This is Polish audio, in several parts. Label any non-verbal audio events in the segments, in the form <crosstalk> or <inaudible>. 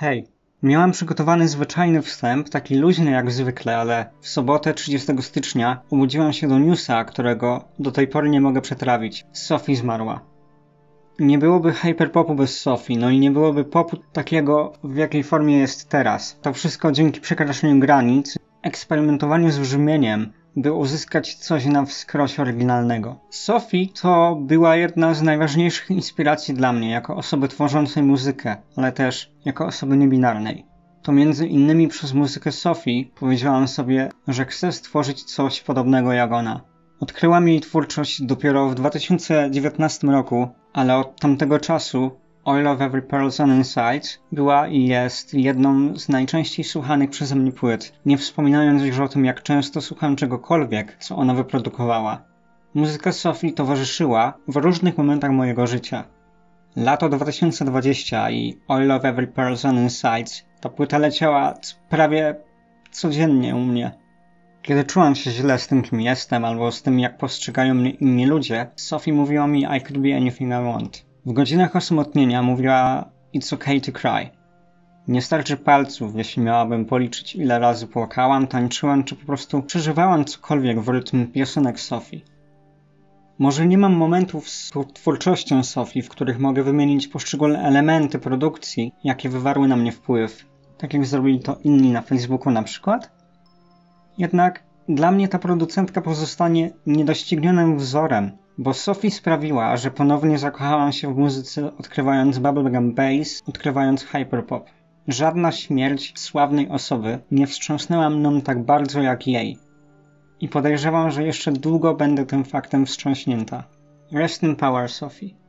Hej, miałam przygotowany zwyczajny wstęp, taki luźny jak zwykle, ale w sobotę 30 stycznia obudziłam się do newsa, którego do tej pory nie mogę przetrawić. Sophie zmarła. Nie byłoby hyperpopu bez Sophie, no i nie byłoby popu takiego, w jakiej formie jest teraz. To wszystko dzięki przekraczaniu granic, eksperymentowaniu z brzmieniem, by uzyskać coś na wskroś oryginalnego. Sophie to była jedna z najważniejszych inspiracji dla mnie jako osoby tworzącej muzykę, ale też jako osoby niebinarnej. To między innymi przez muzykę Sophie powiedziałam sobie, że chcę stworzyć coś podobnego jak ona. Odkryłam jej twórczość dopiero w 2019 roku, ale od tamtego czasu Oil of Every Person Inside była i jest jedną z najczęściej słuchanych przeze mnie płyt, nie wspominając już o tym, jak często słucham czegokolwiek, co ona wyprodukowała. Muzyka Sophie towarzyszyła w różnych momentach mojego życia. Lato 2020 i Oil of Every Person Inside ta płyta leciała prawie codziennie u mnie. Kiedy czułam się źle z tym, kim jestem, albo z tym, jak postrzegają mnie inni ludzie, Sophie mówiła mi I could be anything I want. W godzinach osamotnienia mówiła It's okay to cry. Nie starczy palców, jeśli miałabym policzyć ile razy płakałam, tańczyłam, czy po prostu przeżywałam cokolwiek w rytm piosenek Sophie. Może nie mam momentów z twórczością Sophie, w których mogę wymienić poszczególne elementy produkcji, jakie wywarły na mnie wpływ, tak jak zrobili to inni na Facebooku na przykład. Jednak dla mnie ta producentka pozostanie niedoścignionym wzorem, bo Sophie sprawiła, że ponownie zakochałam się w muzyce, odkrywając bubblegum bass, odkrywając hyperpop. Żadna śmierć sławnej osoby nie wstrząsnęła mną tak bardzo jak jej. I podejrzewam, że jeszcze długo będę tym faktem wstrząśnięta. Rest in power, Sophie.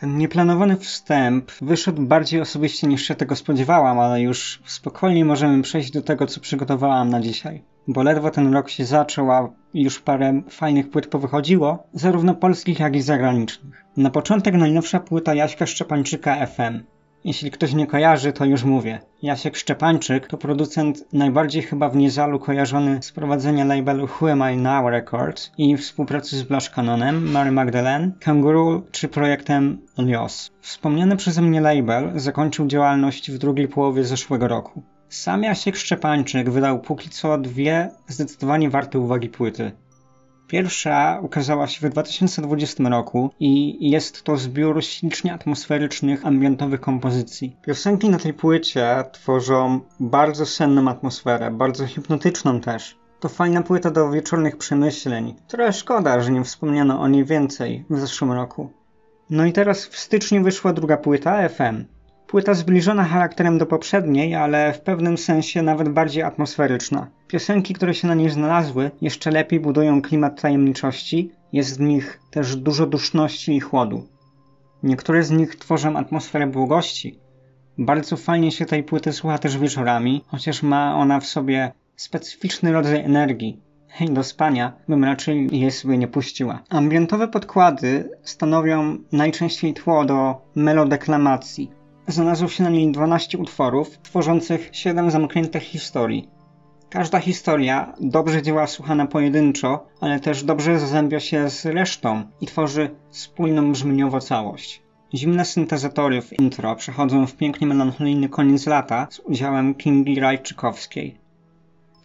Ten nieplanowany wstęp wyszedł bardziej osobiście niż się tego spodziewałam, ale już spokojnie możemy przejść do tego, co przygotowałam na dzisiaj. Bo ledwo ten rok się zaczął, a już parę fajnych płyt powychodziło, zarówno polskich, jak i zagranicznych. Na początek najnowsza płyta Jaśka Szczepańczyka FM. Jeśli ktoś nie kojarzy, to już mówię. Jasiek Szczepańczyk to producent najbardziej chyba w Niezalu kojarzony z prowadzenia labelu Who Am I Now Records i współpracy z Blush Canonem, Mary Magdalene, Kangaroo czy projektem Lios. Wspomniany przeze mnie label zakończył działalność w drugiej połowie zeszłego roku. Sam Jasiek Szczepańczyk wydał póki co dwie zdecydowanie warte uwagi płyty. Pierwsza ukazała się w 2020 roku i jest to zbiór ślicznie atmosferycznych, ambientowych kompozycji. Piosenki na tej płycie tworzą bardzo senną atmosferę, bardzo hipnotyczną też. To fajna płyta do wieczornych przemyśleń. Trochę szkoda, że nie wspomniano o niej więcej w zeszłym roku. No i teraz w styczniu wyszła druga płyta, FM. Płyta zbliżona charakterem do poprzedniej, ale w pewnym sensie nawet bardziej atmosferyczna. Piosenki, które się na niej znalazły, jeszcze lepiej budują klimat tajemniczości, jest w nich też dużo duszności i chłodu. Niektóre z nich tworzą atmosferę błogości. Bardzo fajnie się tej płyty słucha też wieczorami, chociaż ma ona w sobie specyficzny rodzaj energii. Hej, do spania bym raczej jej sobie nie puściła. Ambientowe podkłady stanowią najczęściej tło do melodeklamacji, Znalazło się na niej 12 utworów, tworzących 7 zamkniętych historii. Każda historia dobrze działa słuchana pojedynczo, ale też dobrze zazębia się z resztą i tworzy spójną brzmieniowo całość. Zimne syntezatory w intro przechodzą w pięknie melancholijny koniec lata z udziałem Kingi Rajczykowskiej.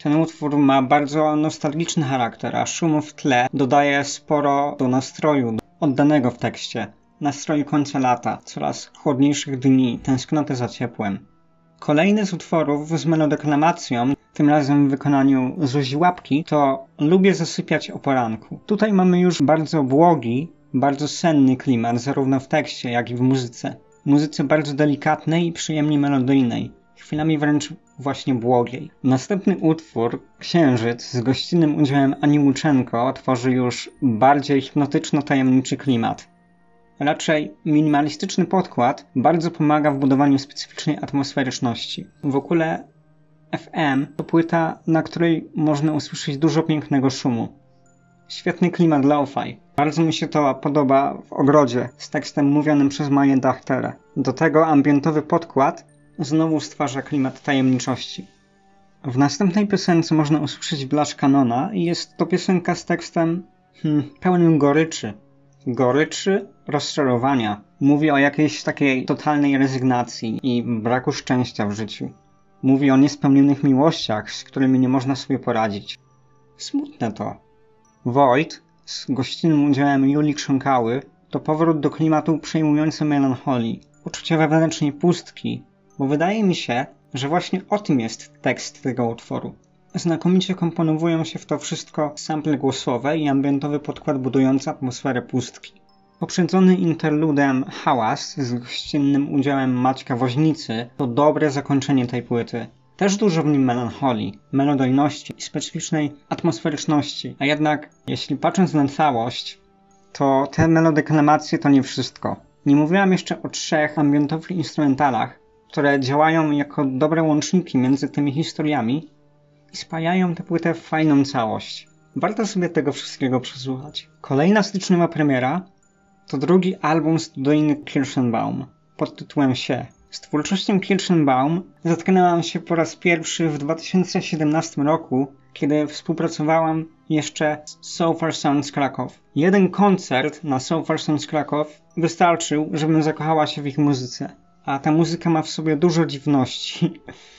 Ten utwór ma bardzo nostalgiczny charakter, a szum w tle dodaje sporo do nastroju oddanego w tekście nastroju końca lata, coraz chłodniejszych dni, tęsknoty za ciepłem. Kolejny z utworów z melodeklamacją, tym razem w wykonaniu Zuzi Łapki, to Lubię zasypiać o poranku. Tutaj mamy już bardzo błogi, bardzo senny klimat, zarówno w tekście, jak i w muzyce. Muzyce bardzo delikatnej i przyjemnie melodyjnej, chwilami wręcz właśnie błogiej. Następny utwór, Księżyc, z gościnnym udziałem Ani Łuczenko, tworzy już bardziej hipnotyczno-tajemniczy klimat. Raczej minimalistyczny podkład bardzo pomaga w budowaniu specyficznej atmosferyczności. W ogóle FM to płyta, na której można usłyszeć dużo pięknego szumu. Świetny klimat lo-fi. Bardzo mi się to podoba w ogrodzie z tekstem mówionym przez Maję Dachterę. Do tego ambientowy podkład znowu stwarza klimat tajemniczości. W następnej piosence można usłyszeć Blush Canona i jest to piosenka z tekstem hmm, pełnym goryczy, goryczy, rozczarowania. Mówi o jakiejś takiej totalnej rezygnacji i braku szczęścia w życiu. Mówi o niespełnionych miłościach, z którymi nie można sobie poradzić. Smutne to. Void z gościnnym udziałem Julii Krząkały to powrót do klimatu przejmującej melancholii, uczucia wewnętrznej pustki, bo wydaje mi się, że właśnie o tym jest tekst tego utworu. Znakomicie komponowują się w to wszystko sample głosowe i ambientowy podkład budujący atmosferę pustki. Poprzedzony interludem Hałas z gościnnym udziałem Maćka Woźnicy to dobre zakończenie tej płyty. Też dużo w nim melancholii, melodojności i specyficznej atmosferyczności, a jednak jeśli patrząc na całość, to te melodeklamacje to nie wszystko. Nie mówiłam jeszcze o trzech ambientowych instrumentalach, które działają jako dobre łączniki między tymi historiami i spajają tę płytę w fajną całość. Warto sobie tego wszystkiego przesłuchać. Kolejna styczniowa premiera to drugi album studyjny Kirschenbaum pod tytułem Sie. Z twórczością Kirschenbaum zetknęłam się po raz pierwszy w 2017 roku, kiedy współpracowałam jeszcze z So Far Sounds Krakow. Jeden koncert na So Far Sounds Krakow wystarczył, żebym zakochała się w ich muzyce. A ta muzyka ma w sobie dużo dziwności. <laughs>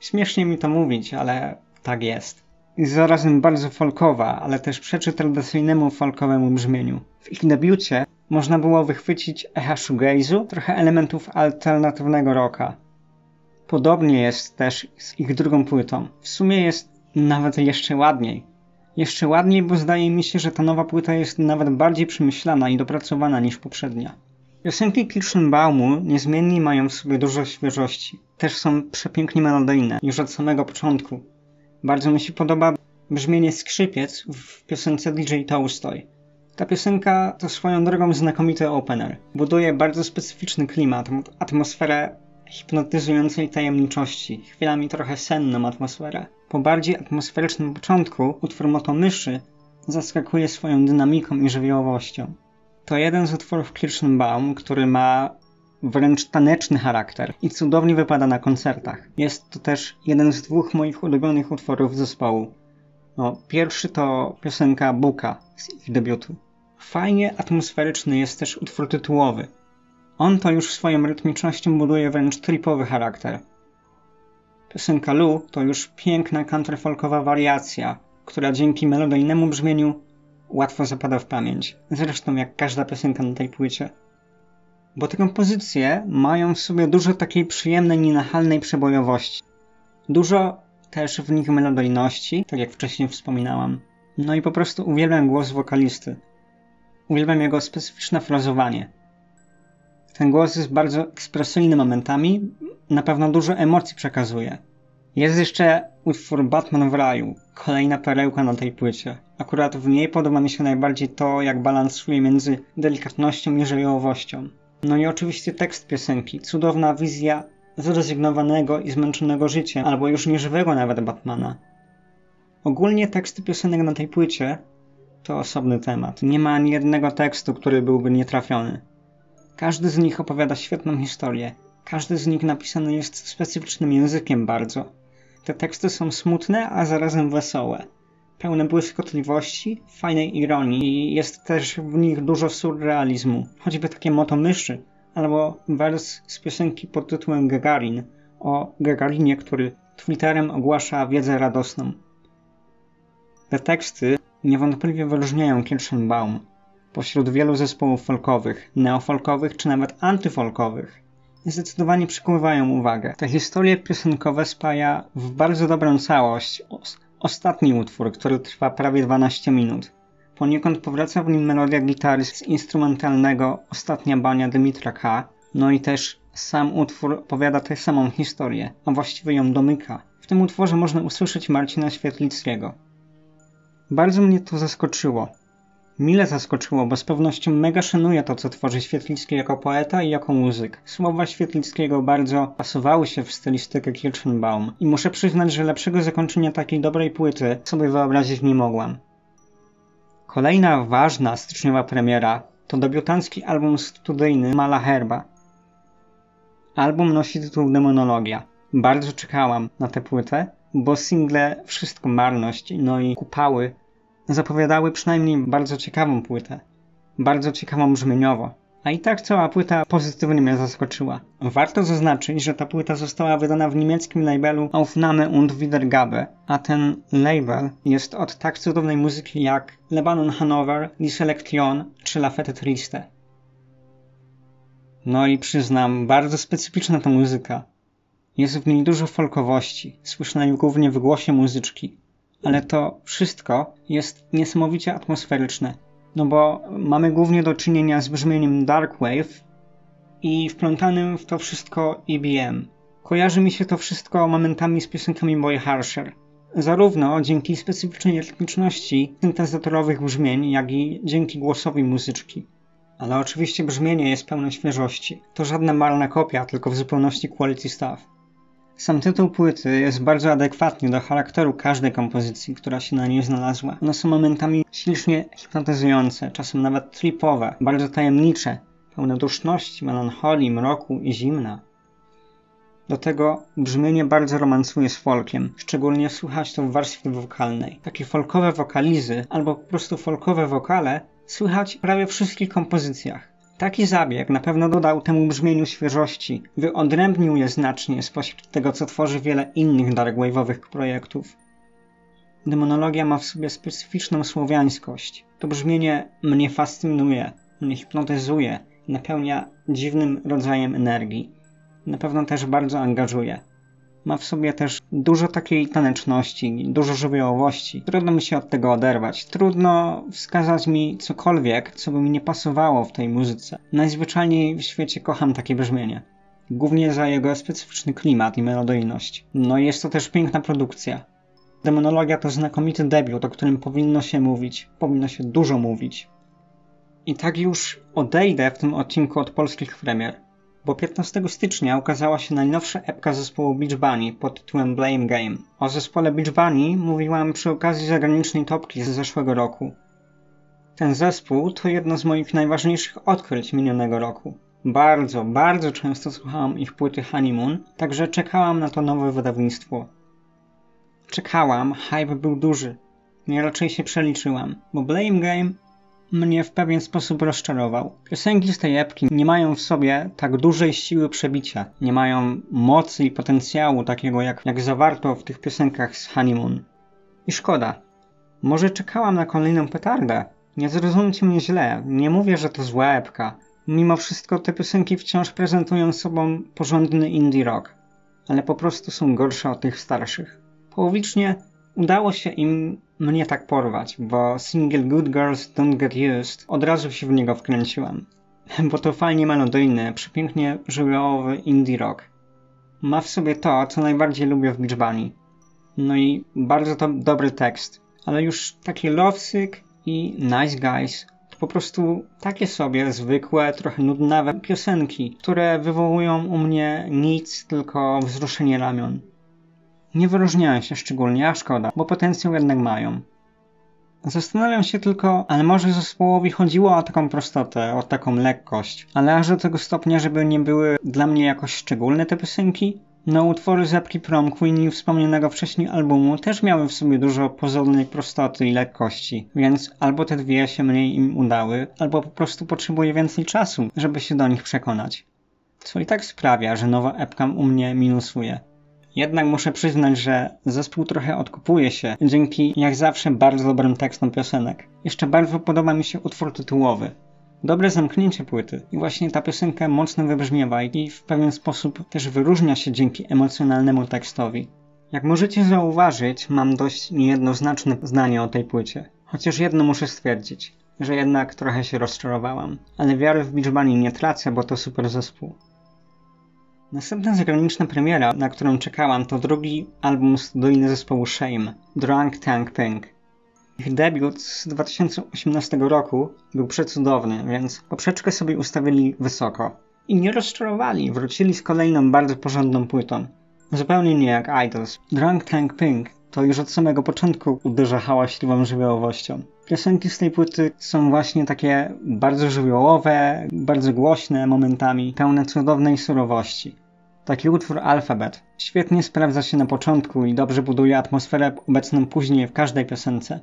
Śmiesznie mi to mówić, ale tak jest. Jest zarazem bardzo folkowa, ale też przeczy tradycyjnemu folkowemu brzmieniu. W ich debiucie można było wychwycić echa shoegaze'u, trochę elementów alternatywnego rocka. Podobnie jest też z ich drugą płytą. W sumie jest nawet jeszcze ładniej. Jeszcze ładniej, bo zdaje mi się, że ta nowa płyta jest nawet bardziej przemyślana i dopracowana niż poprzednia. Piosenki Kirschenbaumu niezmiennie mają w sobie dużo świeżości. Też są przepięknie melodyjne, już od samego początku. Bardzo mi się podoba brzmienie skrzypiec w piosence DJ Tolstoy. Ta piosenka to swoją drogą znakomity opener. Buduje bardzo specyficzny klimat, atmosferę hipnotyzującej tajemniczości, chwilami trochę senną atmosferę. Po bardziej atmosferycznym początku utwór Motomyszy zaskakuje swoją dynamiką i żywiołowością. To jeden z utworów Kirschenbaum, który ma wręcz taneczny charakter i cudownie wypada na koncertach. Jest to też jeden z dwóch moich ulubionych utworów zespołu. No, pierwszy to piosenka Buka z ich debiutu. Fajnie atmosferyczny jest też utwór tytułowy. On to już swoją rytmicznością buduje wręcz tripowy charakter. Piosenka Lu to już piękna countryfolkowa wariacja, która dzięki melodyjnemu brzmieniu łatwo zapada w pamięć. Zresztą jak każda piosenka na tej płycie. Bo te kompozycje mają w sobie dużo takiej przyjemnej, nienachalnej przebojowości. Dużo też w nich melodyjności, tak jak wcześniej wspominałam. No i po prostu uwielbiam głos wokalisty. Uwielbiam jego specyficzne frazowanie. Ten głos jest bardzo ekspresyjny momentami, na pewno dużo emocji przekazuje. Jest jeszcze utwór Batman w raju, kolejna perełka na tej płycie. Akurat w niej podoba mi się najbardziej to, jak balansuje między delikatnością i żywiołowością. No i oczywiście tekst piosenki, cudowna wizja zrezygnowanego i zmęczonego życiem, albo już nieżywego nawet Batmana. Ogólnie teksty piosenek na tej płycie to osobny temat. Nie ma ani jednego tekstu, który byłby nietrafiony. Każdy z nich opowiada świetną historię. Każdy z nich napisany jest specyficznym językiem bardzo. Te teksty są smutne, a zarazem wesołe. Pełne błyskotliwości, fajnej ironii i jest też w nich dużo surrealizmu. Choćby takie moto myszy, albo wers z piosenki pod tytułem Gagarin o Gagarinie, który Twitterem ogłasza wiedzę radosną. Te teksty niewątpliwie wyróżniają Kirschenbaum pośród wielu zespołów folkowych, neofolkowych czy nawet antyfolkowych. Zdecydowanie przykuwają uwagę. Te historie piosenkowe spaja w bardzo dobrą całość ostatni utwór, który trwa prawie 12 minut. Poniekąd powraca w nim melodia gitary z instrumentalnego Ostatnia bania Dymitra K. No i też sam utwór opowiada tę samą historię, a właściwie ją domyka. W tym utworze można usłyszeć Marcina Świetlickiego. Bardzo mnie to zaskoczyło. Mile zaskoczyło, bo z pewnością mega szanuję to, co tworzy Świetlicki jako poeta i jako muzyk. Słowa Świetlickiego bardzo pasowały się w stylistykę Kirchenbaum i muszę przyznać, że lepszego zakończenia takiej dobrej płyty sobie wyobrazić nie mogłam. Kolejna ważna styczniowa premiera to debiutancki album studyjny Mala Herba. Album nosi tytuł Demonologia. Bardzo czekałam na tę płytę, bo single Wszystko Marność, no i Kupały zapowiadały przynajmniej bardzo ciekawą płytę. bardzo ciekawą brzmieniowo. A i tak cała płyta pozytywnie mnie zaskoczyła. Warto zaznaczyć, że ta płyta została wydana w niemieckim labelu Aufnahme und Wiedergabe, a ten label jest od tak cudownej muzyki jak Lebanon Hanover, Die Selection czy La Fête Triste. No i przyznam, bardzo specyficzna ta muzyka. Jest w niej dużo folkowości, słysznej głównie w głosie muzyczki. Ale to wszystko jest niesamowicie atmosferyczne no bo mamy głównie do czynienia z brzmieniem Dark Wave i wplątanym w to wszystko EBM. Kojarzy mi się to wszystko momentami z piosenkami Boy Harsher. Zarówno dzięki specyficznej rytmiczności syntezatorowych brzmień, jak i dzięki głosowi muzyczki. Ale oczywiście brzmienie jest pełne świeżości. To żadna marna kopia, tylko w zupełności quality stuff. Sam tytuł płyty jest bardzo adekwatny do charakteru każdej kompozycji, która się na niej znalazła. One są momentami ślicznie hipnotyzujące, czasem nawet tripowe, bardzo tajemnicze, pełne duszności, melancholii, mroku i zimna. Do tego brzmienie bardzo romansuje z folkiem, szczególnie słychać to w warstwie wokalnej. Takie folkowe wokalizy albo po prostu folkowe wokale słychać w prawie wszystkich kompozycjach. Taki zabieg na pewno dodał temu brzmieniu świeżości, wyodrębnił je znacznie spośród tego, co tworzy wiele innych darkwave'owych projektów. Demonologia ma w sobie specyficzną słowiańskość. To brzmienie mnie fascynuje, mnie hipnotyzuje, napełnia dziwnym rodzajem energii. Na pewno też bardzo angażuje. Ma w sobie też dużo takiej taneczności, dużo żywiołowości. Trudno mi się od tego oderwać. Trudno wskazać mi cokolwiek, co by mi nie pasowało w tej muzyce. Najzwyczajniej w świecie kocham takie brzmienie. Głównie za jego specyficzny klimat i melodyjność. No i jest to też piękna produkcja. Demonologia to znakomity debiut, o którym powinno się mówić. Powinno się dużo mówić. I tak już odejdę w tym odcinku od polskich premier bo 15 stycznia ukazała się najnowsza epka zespołu Beach Bunny pod tytułem Blame Game. O zespole Beach Bunny mówiłam przy okazji zagranicznej topki z zeszłego roku. Ten zespół to jedno z moich najważniejszych odkryć minionego roku. Bardzo, bardzo często słuchałam ich płyty Honeymoon, także czekałam na to nowe wydawnictwo. Czekałam, hype był duży. Nie raczej się przeliczyłam, bo Blame Game mnie w pewien sposób rozczarował. Piosenki z tej epki nie mają w sobie tak dużej siły przebicia, nie mają mocy i potencjału takiego jak, jak zawarto w tych piosenkach z Honeymoon. I szkoda. Może czekałam na kolejną petardę. Nie zrozumcie mnie źle, nie mówię, że to zła epka. Mimo wszystko te piosenki wciąż prezentują sobą porządny indie rock, ale po prostu są gorsze od tych starszych. Połowicznie udało się im mnie tak porwać, bo single Good Girls Don't Get Used od razu się w niego wkręciłem. Bo to fajnie melodyjny, przepięknie żywiołowy indie rock. Ma w sobie to, co najbardziej lubię w Beach Bunny. No i bardzo to dobry tekst. Ale już takie Lovesick i Nice Guys to po prostu takie sobie zwykłe, trochę nudnawe piosenki, które wywołują u mnie nic, tylko wzruszenie ramion. Nie wyróżniają się szczególnie, a szkoda, bo potencjał jednak mają. Zastanawiam się tylko, ale może zespołowi chodziło o taką prostotę, o taką lekkość, ale aż do tego stopnia, żeby nie były dla mnie jakoś szczególne te piosenki? No, utwory Zapki Prom Queen i wspomnianego wcześniej albumu też miały w sobie dużo pozornej prostoty i lekkości, więc albo te dwie się mniej im udały, albo po prostu potrzebuję więcej czasu, żeby się do nich przekonać. Co i tak sprawia, że nowa epka u mnie minusuje. Jednak muszę przyznać, że zespół trochę odkupuje się dzięki jak zawsze bardzo dobrym tekstom piosenek. Jeszcze bardzo podoba mi się utwór tytułowy. Dobre zamknięcie płyty i właśnie ta piosenka mocno wybrzmiewa i w pewien sposób też wyróżnia się dzięki emocjonalnemu tekstowi. Jak możecie zauważyć, mam dość niejednoznaczne zdanie o tej płycie. Chociaż jedno muszę stwierdzić, że jednak trochę się rozczarowałam. Ale wiary w Bunny nie tracę, bo to super zespół. Następna zagraniczna premiera, na którą czekałam, to drugi album studyjny zespołu Shame, Drunk Tank Pink. Ich debiut z 2018 roku był przecudowny, więc poprzeczkę sobie ustawili wysoko. I nie rozczarowali, wrócili z kolejną bardzo porządną płytą. Zupełnie nie jak Idols. Drunk Tank Pink to już od samego początku uderza hałaśliwą żywiołowością. Piosenki z tej płyty są właśnie takie bardzo żywiołowe, bardzo głośne momentami, pełne cudownej surowości. Taki utwór Alphabet świetnie sprawdza się na początku i dobrze buduje atmosferę obecną później w każdej piosence.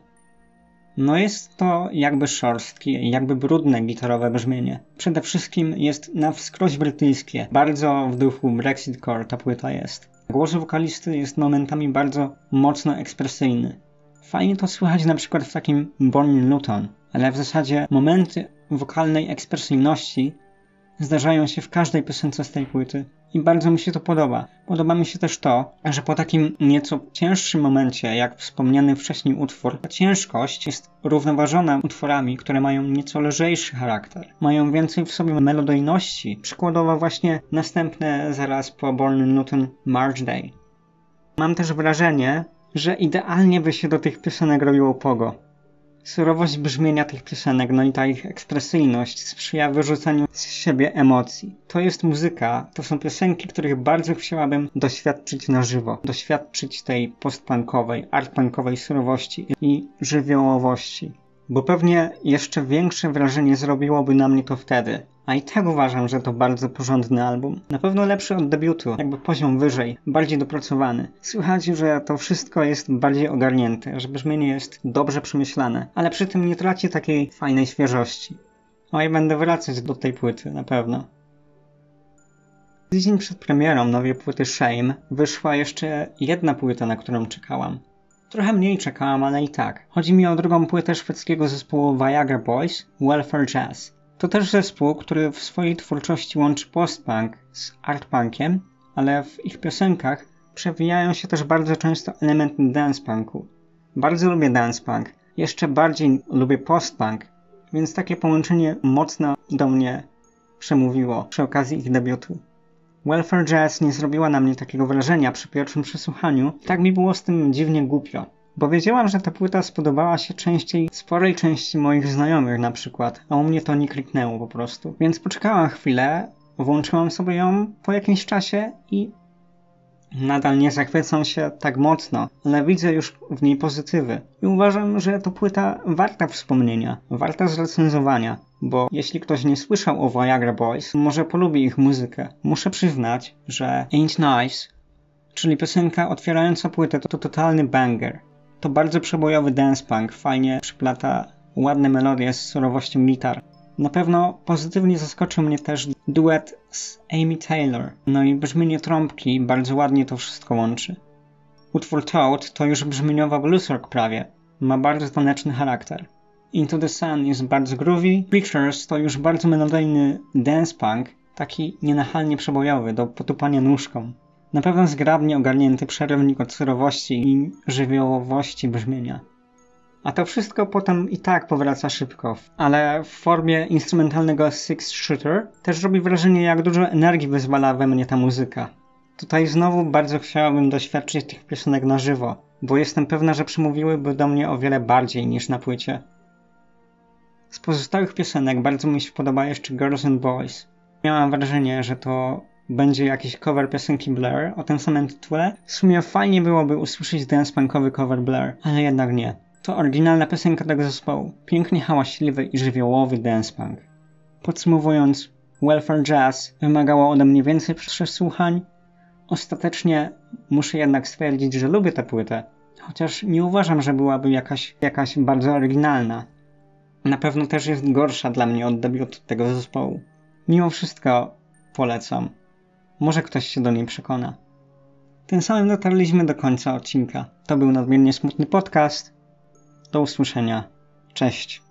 No jest to jakby szorstkie, jakby brudne gitarowe brzmienie. Przede wszystkim jest na wskroś brytyjskie. Bardzo w duchu Brexit Core ta płyta jest. Głos wokalisty jest momentami bardzo mocno ekspresyjny. Fajnie to słychać na przykład w takim Born Luton, ale w zasadzie momenty wokalnej ekspresyjności zdarzają się w każdej piosence z tej płyty i bardzo mi się to podoba. Podoba mi się też to, że po takim nieco cięższym momencie, jak wspomniany wcześniej utwór, ta ciężkość jest równoważona utworami, które mają nieco lżejszy charakter. Mają więcej w sobie melodyjności. Przykładowo właśnie następne zaraz po Born in Newton March Day. Mam też wrażenie, że idealnie by się do tych piosenek robiło pogo Surowość brzmienia tych piosenek, no i ta ich ekspresyjność sprzyja wyrzucaniu z siebie emocji. To jest muzyka, to są piosenki, których bardzo chciałabym doświadczyć na żywo. Doświadczyć tej postpunkowej, artpunkowej surowości i żywiołowości. Bo pewnie jeszcze większe wrażenie zrobiłoby na mnie to wtedy, a i tak uważam, że to bardzo porządny album. Na pewno lepszy od debiutu, jakby poziom wyżej, bardziej dopracowany. Słychać, że to wszystko jest bardziej ogarnięte, że brzmienie jest dobrze przemyślane, ale przy tym nie traci takiej fajnej świeżości. No i będę wracać do tej płyty, na pewno. Tydzień przed premierą nowej płyty Shame wyszła jeszcze jedna płyta, na którą czekałam. Trochę mniej czekałam, ale i tak. Chodzi mi o drugą płytę szwedzkiego zespołu Viagra Boys, Welfare Jazz. To też zespół, który w swojej twórczości łączy postpunk z artpunkiem, ale w ich piosenkach przewijają się też bardzo często elementy dancepunku. Bardzo lubię dancepunk, jeszcze bardziej lubię postpunk, więc takie połączenie mocno do mnie przemówiło przy okazji ich debiutu. Welfare Jazz nie zrobiła na mnie takiego wrażenia przy pierwszym przesłuchaniu, tak mi było z tym dziwnie głupio. Bo wiedziałam, że ta płyta spodobała się częściej sporej części moich znajomych na przykład, a u mnie to nie kliknęło po prostu. Więc poczekałam chwilę, włączyłam sobie ją po jakimś czasie i nadal nie zachwycam się tak mocno, ale widzę już w niej pozytywy. I uważam, że to płyta warta wspomnienia, warta zrecenzowania, bo jeśli ktoś nie słyszał o Viagra Boys, może polubi ich muzykę. Muszę przyznać, że Ain't Nice, czyli piosenka otwierająca płytę, to, to totalny banger. To bardzo przebojowy dance punk, fajnie przyplata ładne melodie z surowością gitar. Na pewno pozytywnie zaskoczył mnie też duet z Amy Taylor. No i brzmienie trąbki bardzo ładnie to wszystko łączy. Utwór Toad to już brzmieniowa blues rock prawie. Ma bardzo taneczny charakter. Into the Sun jest bardzo groovy. Pictures to już bardzo melodyjny dance punk, taki nienachalnie przebojowy, do potupania nóżką. Na pewno zgrabnie ogarnięty przerywnik od surowości i żywiołowości brzmienia. A to wszystko potem i tak powraca szybko, ale w formie instrumentalnego six shooter też robi wrażenie, jak dużo energii wyzwala we mnie ta muzyka. Tutaj znowu bardzo chciałabym doświadczyć tych piosenek na żywo, bo jestem pewna, że przemówiłyby do mnie o wiele bardziej niż na płycie. Z pozostałych piosenek bardzo mi się podoba jeszcze Girls and Boys. Miałam wrażenie, że to będzie jakiś cover piosenki Blair o tym samym tytule. W sumie fajnie byłoby usłyszeć dance punkowy cover Blair, ale jednak nie. To oryginalna piosenka tego zespołu. Pięknie hałaśliwy i żywiołowy dance punk. Podsumowując, Welfare Jazz wymagało ode mnie więcej przesłuchań. Ostatecznie muszę jednak stwierdzić, że lubię tę płytę, chociaż nie uważam, że byłaby jakaś, jakaś bardzo oryginalna. Na pewno też jest gorsza dla mnie od debiutu tego zespołu. Mimo wszystko polecam. Może ktoś się do niej przekona. Tym samym dotarliśmy do końca odcinka. To był nadmiernie smutny podcast. Do usłyszenia. Cześć.